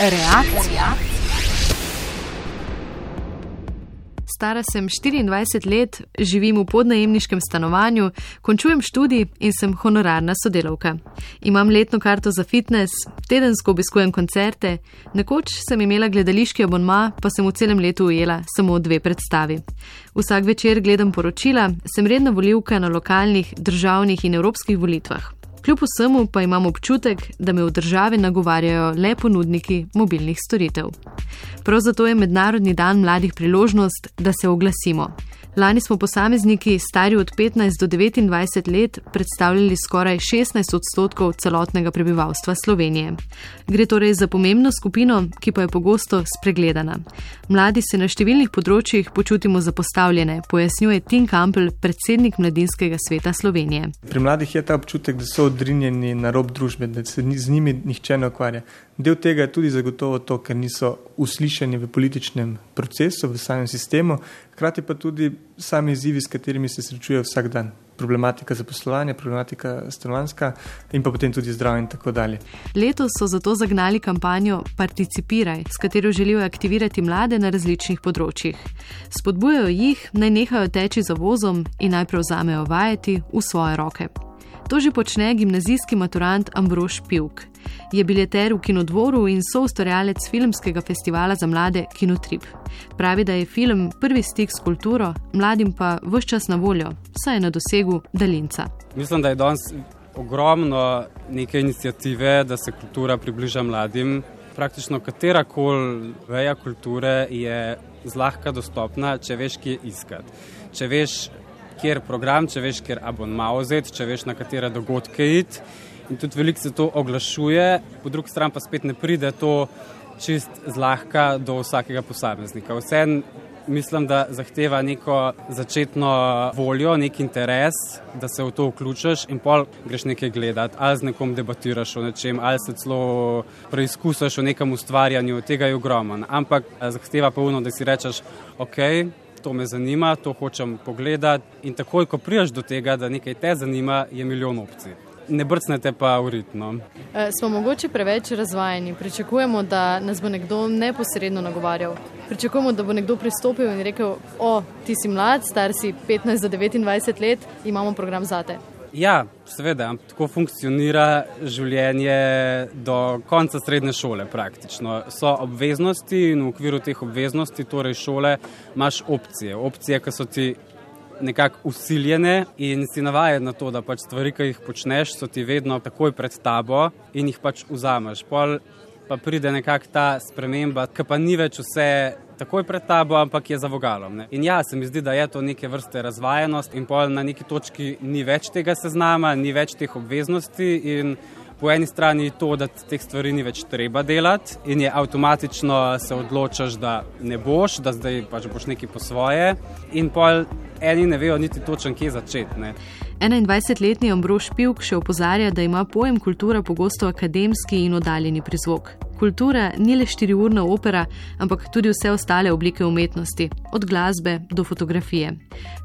Reakcija. Stara sem 24 let, živim v podnajemniškem stanovanju, končujem študij in sem honorarna sodelavka. Imam letno karto za fitness, tedensko obiskujem koncerte, nekoč sem imela gledališki abonma, pa sem v celem letu ujela samo dve predstavi. Vsak večer gledam poročila, sem redna voljivka na lokalnih, državnih in evropskih volitvah. Kljub vsemu pa imam občutek, da me v državi nagovarjajo le ponudniki mobilnih storitev. Prav zato je Mednarodni dan mladih priložnost, da se oglasimo. Lani smo posamezniki, stari od 15 do 29 let, predstavljali skoraj 16 odstotkov celotnega prebivalstva Slovenije. Gre torej za pomembno skupino, ki pa je pogosto spregledana. Mladi se na številnih področjih počutimo zapostavljene, pojasnjuje Tim Campbell, predsednik Mladinskega sveta Slovenije. Pri mladih je ta občutek, da so odrinjeni na rob družbe, da se z njimi nihče ne ukvarja. Del tega je tudi zagotovo to, ker niso uslišani v političnem procesu, v samem sistemu, hkrati pa tudi sami izzivi, s katerimi se srečujejo vsak dan. Problematika zaposlovanja, problematika stanovanska in pa potem tudi zdravje in tako dalje. Letos so zato zagnali kampanjo Participiraj, s katero želijo aktivirati mlade na različnih področjih. Spodbujajo jih, naj nehajo teči za vozom in naj prevzamejo vajeti v svoje roke. To že počne gimnazijski maturant Ambrož Pivk. Je bileter v kinodvoru in soustvarjalec filmskega festivala za mlade Kinotrip. Pravi, da je film prvi stik s kulturo, mladim pa vse čas na voljo, saj je na dosegu daljinca. Mislim, da je danes ogromno neke inicijative, da se kultura približa mladim. Praktično katera koli veja kulture je zlahka dostopna, če veš, kje iskati. Če veš, kjer program, če veš, kjer abonma vzeti, če veš, na katere dogodke iti. In tudi veliko se to oglašuje, po drugi strani pa spet ne pride to čist zlahka do vsakega posameznika. Vsem mislim, da zahteva neko začetno voljo, nek interes, da se v to vključiš in pol greš nekaj gledati, ali z nekom debatiraš o nečem, ali se celo preizkusiš o nekem ustvarjanju, tega je ogromno. Ampak zahteva pa uno, da si rečeš, ok, to me zanima, to hočem pogledati. In takoj, ko priješ do tega, da nekaj te zanima, je milijon opcij. Ne brcnete pa v ritmo. E, smo mogoče preveč razvajeni. Pričakujemo, da nas bo nekdo neposredno nagovarjal. Pričakujemo, da bo nekdo pristopil in rekel: O, ti si mlad, star si 15 do 29 let, imamo program za te. Ja, seveda, tako funkcionira življenje do konca srednje šole. Praktično. So obveznosti in v okviru teh obveznosti, torej šole, imaš opcije. Opcije, ki so ti nekako usiljene in si navajen na to, da pač stvari, ki jih počneš, so ti vedno takoj pred tabo in jih pač vzameš. Pol pa pride nekakšna ta sprememba, ki pa ni več vse takoj pred tabo, ampak je za vogalom. Ne? In ja, se mi zdi, da je to neke vrste razvajenost in pol na neki točki ni več tega seznama, ni več teh obveznosti in po eni strani to, da teh stvari ni več treba delati in je avtomatično se odločaš, da ne boš, da zdaj pač boš nekaj po svoje in pol eni ne vejo niti točen, kje začeti. 21-letni Ambrož Pivk še opozarja, da ima pojem kultura pogosto akademski in oddaljeni prizvok. Kultura ni le štiriurna opera, ampak tudi vse ostale oblike umetnosti, od glasbe do fotografije.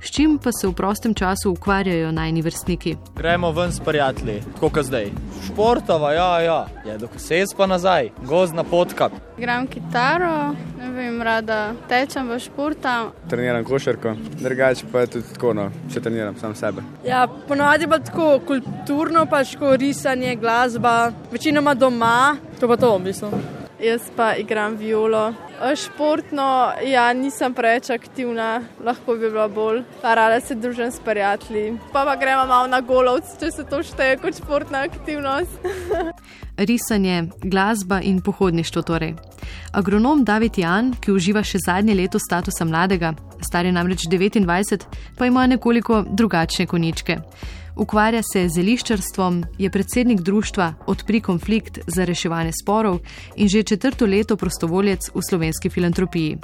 S čim pa se v prostem času ukvarjajo najni vrstniki? Gremo ven s prijatelji, tako kot zdaj. Športova, ja, ja, je do kses pa nazaj, gozna potka. Gram kitaro, ne vem, rada tečem v športa. Treniram košarko, drugače pa je tudi tako, no, če treniram sam sebe. Ja, ponovadi pa tako kulturno, pač ko risanje, glasba, večinoma doma. To pa to, v bistvu. Jaz pa igram violo. Športno, ja, nisem preveč aktivna, lahko bi bila bolj. Rada se družim s prijatelji. Pa pa gremo malo na golovc, če se to šteje kot športna aktivnost. Risanje, glasba in pohodništvo torej. Agronom David Jan, ki uživa še zadnje leto statusa mladega, star je namreč 29, pa ima nekoliko drugačne koničke. Ukvarja se z zeliščarstvom, je predsednik društva Odpri konflikt za reševanje sporov in že četrto leto prostovoljec v slovenski filantropiji.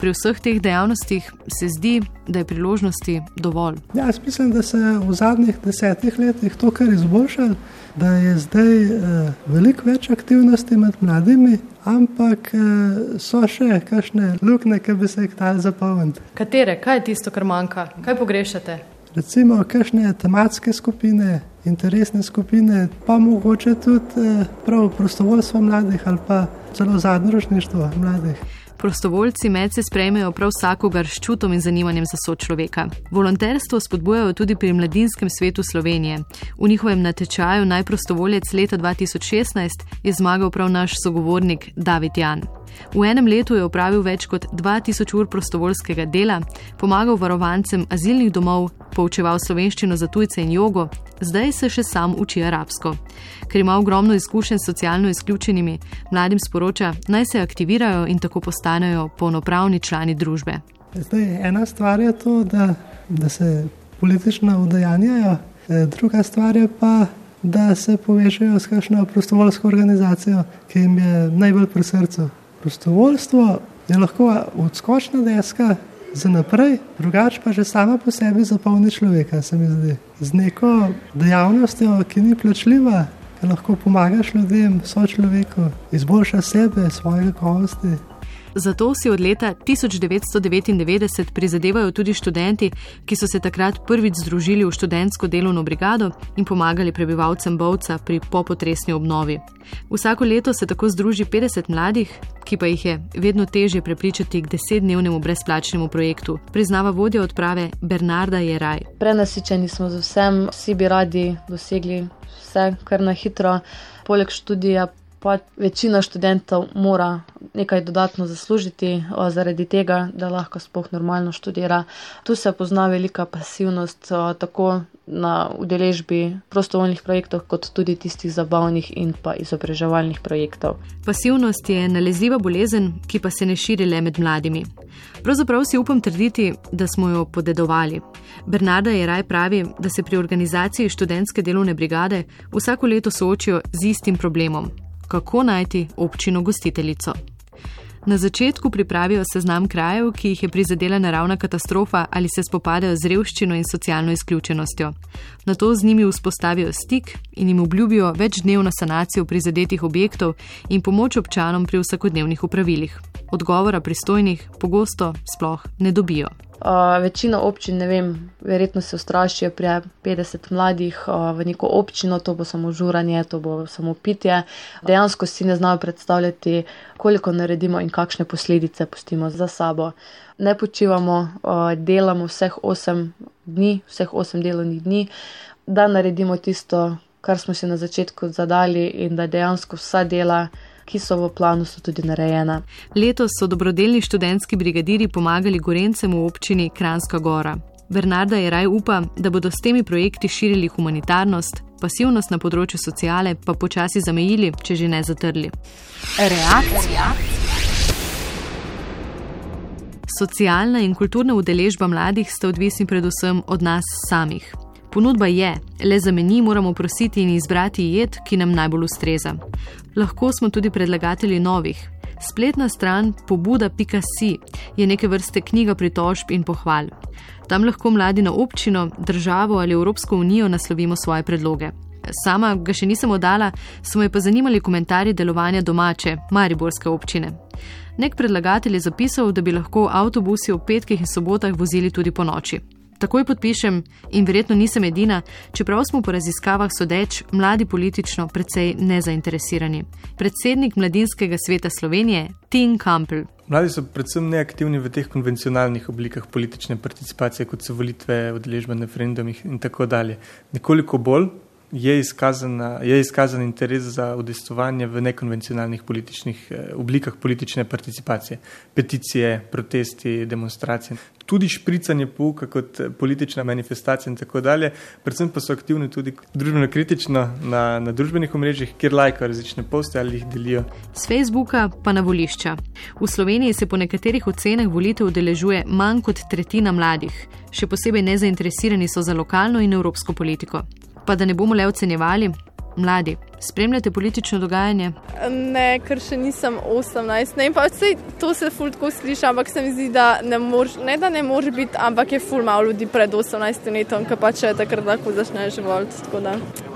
Pri vseh teh dejavnostih se zdi, da je priložnosti dovolj. Ja, jaz mislim, da se je v zadnjih desetih letih to kar izboljšalo, da je zdaj eh, veliko več aktivnosti med mladimi, ampak eh, so še kakšne luknje, ki bi se jih dal zapolniti. Katere, kaj je tisto, kar manjka, kaj pogrešate? Recimo kakšne tematske skupine, interesne skupine, pa mogoče tudi eh, prav prostovoljstvo mladih ali pa celo zadružništvo mladih. Prostovoljci medse sprejmejo prav vsakogar s čutom in zanimanjem za sočloveka. Volonterstvo spodbujajo tudi pri Mladinskem svetu Slovenije. V njihovem natečaju najprostovoljec leta 2016 je zmagal prav naš sogovornik David Jan. V enem letu je opravil več kot 2000 ur prostovoljskega dela, pomagal varovancem azilnih domov, poučeval slovenščino za tujce in jogo, zdaj se še sam uči arabsko. Ker ima ogromno izkušenj s socialno izključenimi, mladim sporoča, naj se aktivirajo in tako postanejo polnopravni člani družbe. Zdaj, ena stvar je to, da, da se politično udejanjajo, e, druga stvar je pa, da se povežejo s kakšno prostovoljsko organizacijo, ki jim je najbolj pri srcu. Prostovoljstvo je lahko odskočna deska za naprej, drugače pa že sama po sebi zapolni človeka, se mi zdi. Z neko dejavnostjo, ki ni plačljiva, ki lahko pomagaš ljudem, so človeku, izboljša sebe, svoje kakovosti. Zato si od leta 1999 prizadevajo tudi študenti, ki so se takrat prvič združili v študentsko delovno brigado in pomagali prebivalcem Bovca pri popotresni obnovi. Vsako leto se tako združi 50 mladih, ki pa jih je vedno težje prepričati k desetdnevnemu brezplačnemu projektu, priznava vodja odprave Bernarda Jeraj. Prenasičeni smo z vsem, vsi bi radi dosegli vse kar na hitro, poleg študija pa večina študentov mora nekaj dodatno zaslužiti zaradi tega, da lahko spoh normalno študira. Tu se pozna velika pasivnost tako na udeležbi prostovoljnih projektov, kot tudi tistih zabavnih in pa izobraževalnih projektov. Pasivnost je nalezljiva bolezen, ki pa se ne širi le med mladimi. Pravzaprav si upam trditi, da smo jo podedovali. Bernarda je raj pravi, da se pri organizaciji študentske delovne brigade vsako leto soočijo z istim problemom kako najti občino gostiteljico. Na začetku pripravijo seznam krajev, ki jih je prizadela naravna katastrofa ali se spopadajo z revščino in socialno izključenostjo. Na to z njimi vzpostavijo stik in jim obljubijo večdnevno sanacijo prizadetih objektov in pomoč občanom pri vsakodnevnih upravilih. Odgovora pristojnih pogosto sploh ne dobijo. Uh, večina občin, ne vem, verjetno se ustrašijo pri 50 mladih uh, v neko občino, to bo samo žuranje, to bo samo pitje. Dejansko si ne znajo predstavljati, koliko naredimo in kakšne posledice pustimo za sabo. Ne počivamo, uh, delamo vseh 8 dni, vseh 8 delovnih dni, da naredimo tisto, kar smo si na začetku zadali in da dejansko vsa dela ki so v planu, so tudi narejena. Letos so dobrodelni študentski brigadiri pomagali Gorencem v občini Kranska Gora. Bernarda je raj upa, da bodo s temi projekti širili humanitarnost, pasivnost na področju sociale pa počasi zamejili, če že ne zatrli. Reakcija. Socialna in kulturna udeležba mladih sta odvisni predvsem od nas samih. Ponudba je, le za meni moramo prositi in izbrati jed, ki nam najbolj ustreza. Lahko smo tudi predlagatelji novih. Spletna stran pobuda.si je neke vrste knjiga pritožb in pohval. Tam lahko mladi na občino, državo ali Evropsko unijo naslovimo svoje predloge. Sama ga še nisem oddala, so me pa zanimali komentarji delovanja domače, Mariborske občine. Nek predlagatelj je zapisal, da bi lahko avtobusi v petkih in sobotah vozili tudi po noči. Takoj podpišem in verjetno nisem edina, čeprav smo po raziskavah sodeč mladi politično precej nezainteresirani. Predsednik Mladinskega sveta Slovenije, Tim Campbell. Mladi so predvsem neaktivni v teh konvencionalnih oblikah politične participacije, kot so volitve, odeležbe na referendumih in tako dalje. Nekoliko bolj je, je izkazan interes za udejstvovanje v nekonvencionalnih političnih eh, oblikah politične participacije, peticije, protesti, demonstracije. Tudi špricanje pouka kot eh, politična manifestacija in tako dalje, predvsem pa so aktivni tudi družbeno kritično na, na družbenih omrežjih, kjer lajkajo različne poste ali jih delijo. Z Facebooka pa na volišča. V Sloveniji se po nekaterih ocenah volitev udeležuje manj kot tretjina mladih, še posebej nezainteresirani so za lokalno in evropsko politiko pa da ne bomo le ocenjevali. Mladi, spremljate politično dogajanje? Ne, ker še nisem 18. Ne, pa vse to se fuldo sliši, ampak se mi zdi, da ne moreš, ne da ne moreš biti, ampak je ful malo ljudi pred 18 letom, ki pa če takrat lahko začneš voliti.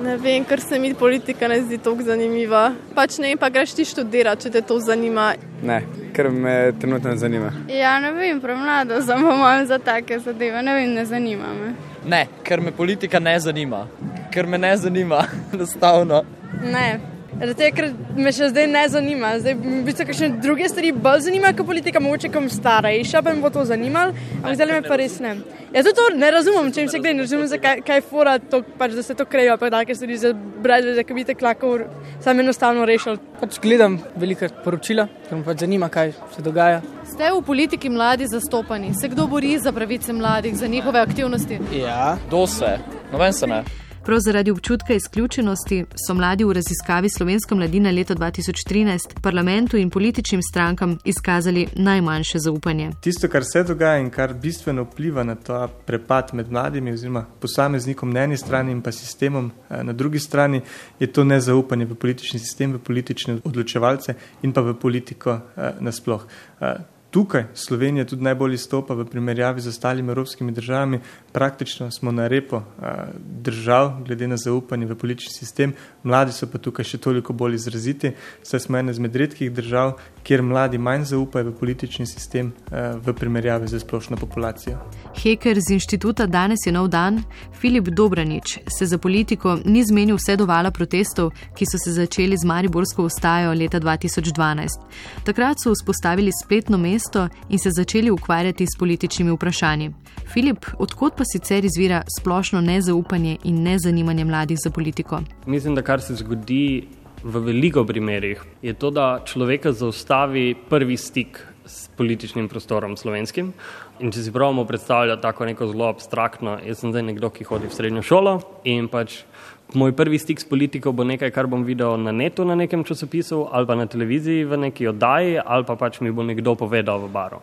Ne vem, ker se mi politika ne zdi tako zanimiva. Pač ne, pa greš ti študirati, če te to zanima. Ne, ker me trenutno ne zanima. Ja, ne vem, premlada sem za take zadeve, ne vem, ne zanima me. Ne, ker me politika ne zanima ker me ne zanima, enostavno. Ne, Zato, ker me še zdaj ne zanima. Zdaj, v bistvu, kakšne druge stvari bolj zanimajo kot politika, mogoče kom starejša, pa me bo to zanimalo, ampak zdaj me pa res ne. Jaz to ne razumem, če jim se gre, ne razumem, zakaj kaj je fora, to, pač, da se to krejo, pa take stvari za brez, da bi te klako sam enostavno rešil. Pač gledam velika poročila, ker me pač zanima, kaj se dogaja. Ste v politiki mladi zastopani? Se kdo bori za pravice mladih, za njihove aktivnosti? Ja, kdo se? Noben se ne. Prav zaradi občutka izključenosti so mladi v raziskavi Slovenska mladina leta 2013 parlamentu in političnim strankam izkazali najmanjše zaupanje. Tisto, kar se dogaja in kar bistveno vpliva na ta prepad med mladimi oziroma posameznikom na eni strani in pa sistemom eh, na drugi strani, je to nezaupanje v politični sistem, v politične odločevalce in pa v politiko eh, nasploh. Eh, tukaj Slovenija tudi najbolj izstopa v primerjavi z ostalimi evropskimi državami. Praktično smo na repo držav, glede na zaupanje v politični sistem, mladi so pa tukaj še toliko bolj izraziti, saj smo ena izmed redkih držav, kjer mladi manj zaupajo v politični sistem v primerjavi z splošno populacijo. Heker z inštituta Danes je nov dan, Filip Dobranič, se za politiko ni zmenil vse do vala protestov, ki so se začeli z Mariborsko ustajo leta 2012. Takrat so vzpostavili spletno mesto in se začeli ukvarjati s političnimi vprašanji. Filip, odkot pa sicer izvira splošno nezaupanje in nezanimanje mladih za politiko? Mislim, da kar se zgodi v veliko primerih, je to, da človeka zaustavi prvi stik s političnim prostorom slovenskim. In če si pravimo predstavljati tako neko zelo abstraktno, jaz sem zdaj nekdo, ki hodi v srednjo šolo in pač moj prvi stik s politiko bo nekaj, kar bom videl na netu na nekem časopisu ali pa na televiziji v neki oddaji ali pa pač mi bo nekdo povedal v baru.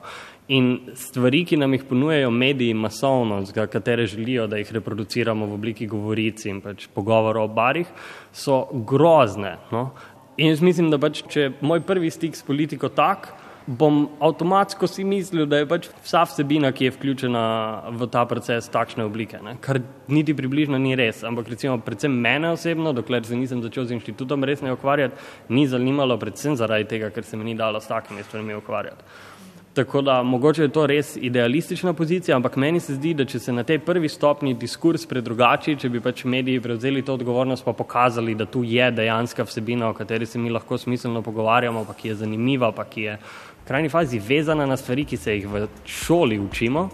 In stvari, ki nam jih ponujejo mediji masovno, za katere želijo, da jih reproduciramo v obliki govoric in pač pogovorov o barih, so grozne. No? In jaz mislim, da pač, če je moj prvi stik s politiko tak, bom avtomatsko si mislil, da je pač vsa vsebina, ki je vključena v ta proces, takšne oblike. Ne? Kar niti približno ni res. Ampak recimo, predvsem mene osebno, dokler se nisem začel z inštitutom resno ukvarjati, ni zanimalo, predvsem zaradi tega, ker se mi ni dalo s takimi stvarmi ukvarjati. Tako da mogoče je to res idealistična pozicija, ampak meni se zdi, da če se na tej prvi stopni diskurs predrugači, če bi pač mediji prevzeli to odgovornost pa pokazali, da tu je dejanska vsebina, o kateri se mi lahko smiselno pogovarjamo, pa ki je zanimiva, pa ki je v krajni fazi vezana na stvari, ki se jih v šoli učimo,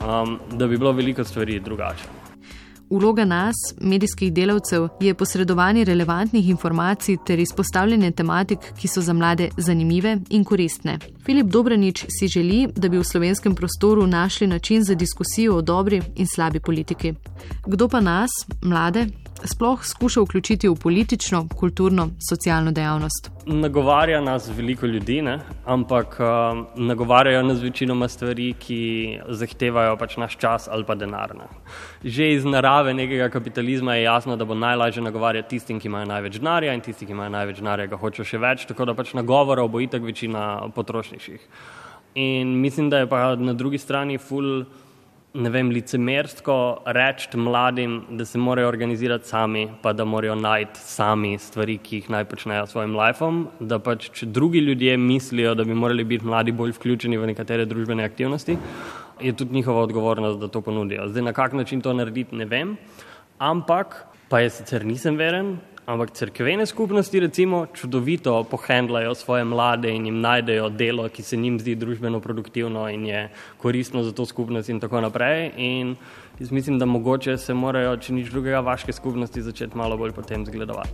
um, da bi bilo veliko stvari drugače. Uloga nas, medijskih delavcev, je posredovanje relevantnih informacij ter izpostavljanje tematik, ki so za mlade zanimive in koristne. Filip Dobranič si želi, da bi v slovenskem prostoru našli način za diskusijo o dobri in slabi politiki. Kdo pa nas, mlade, sploh skuša vključiti v politično, kulturno, socialno dejavnost? Nagovarja nas veliko ljudi, ne? ampak uh, nagovarjajo nas večinoma stvari, ki zahtevajo pač naš čas ali pa denar. Ne? Že iz narave nekega kapitalizma je jasno, da bo najlažje nagovarjati tistim, ki imajo največ denarja in tisti, ki imajo največ denarja, ga hočejo še več, tako da pač nagovorov bo itak večina potrošniških. In mislim, da je pa na drugi strani full ne vem, licemersko reči mladim, da se morajo organizirati sami, pa da morajo najti sami stvari, ki jih naj počnejo s svojim lifeom, da pač, če drugi ljudje mislijo, da bi morali biti mladi bolj vključeni v nekatere družbene aktivnosti, je tudi njihova odgovornost, da to ponudijo. Zdaj, na kak način to narediti, ne vem, ampak pa jaz sicer nisem veren, ampak crkvene skupnosti recimo čudovito pohendlajo svoje mlade in jim najdejo delo, ki se njim zdi družbeno produktivno in je koristno za to skupnost in tako naprej. In jaz mislim, da mogoče se morajo, če nič drugega, vaške skupnosti začeti malo bolj potem zgledovati.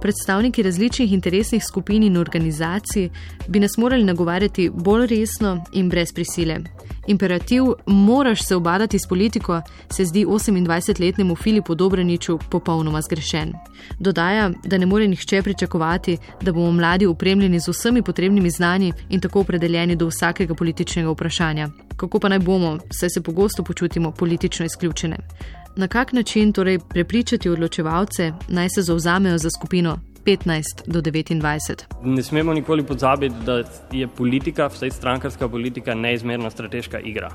Predstavniki različnih interesnih skupin in organizacij bi nas morali nagovarjati bolj resno in brez prisile. Imperativ, moraš se obadati s politiko, se zdi 28-letnemu Filipu Dobraniču popolnoma zgrešen. Dodaja, da ne more nihče pričakovati, da bomo mladi upremljeni z vsemi potrebnimi znani in tako opredeljeni do vsakega političnega vprašanja. Kako pa naj bomo, saj se pogosto počutimo politično izključene. Na kak način torej prepričati odločevalce, naj se zauzamejo za skupino 15 do 29? Ne smemo nikoli pozabiti, da je politika, vsaj strankarska politika, neizmerna strateška igra.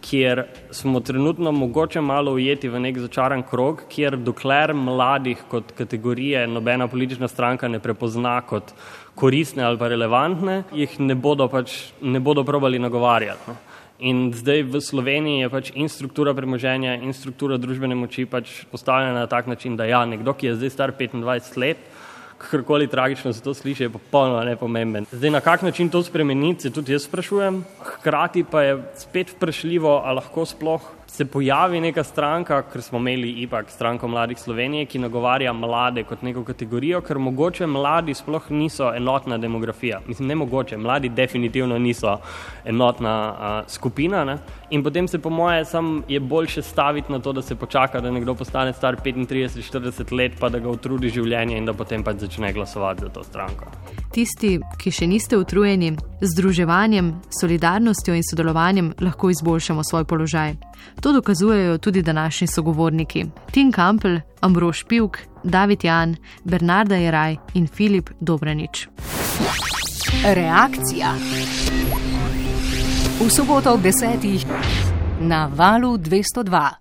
Ker smo trenutno mogoče malo ujeti v nek začaran krog, kjer dokler mladih kot kategorije nobena politična stranka ne prepozna kot koristne ali pa relevantne, jih ne bodo, pač, ne bodo probali nagovarjati. No. In zdaj v Sloveniji je pač in struktura premoženja, in struktura družbene moči pač postavljena na tak način, da ja, nekdo, ki je zdaj star 25 let, kakorkoli tragično se to sliši, je popolnoma nepomemben. Zdaj, na kak način to spremeniti, se tudi jaz sprašujem. Hkrati pa je spet vprašljivo, ali lahko sploh se pojavi neka stranka, ker smo imeli ipak stranko mladih Slovenije, ki nagovarja mlade kot neko kategorijo, ker mogoče mladi sploh niso enotna demografija. Mislim, ne mogoče, mladi definitivno niso enotna a, skupina. Ne? In potem se po moje sam je boljše staviti na to, da se počaka, da nekdo postane star 35-40 let, pa da ga utrudi življenje in da potem pač začne glasovati za to stranko. Tisti, ki še niste utrujeni, združevanjem, solidarnostjo in sodelovanjem lahko izboljšamo svoj položaj. To dokazujejo tudi današnji sogovorniki: Tim Kampel, Ambrož Pivk, David Jan, Bernarda Jeraj in Filip Dobranič. Reakcija. V soboto ob desetih na valu 202.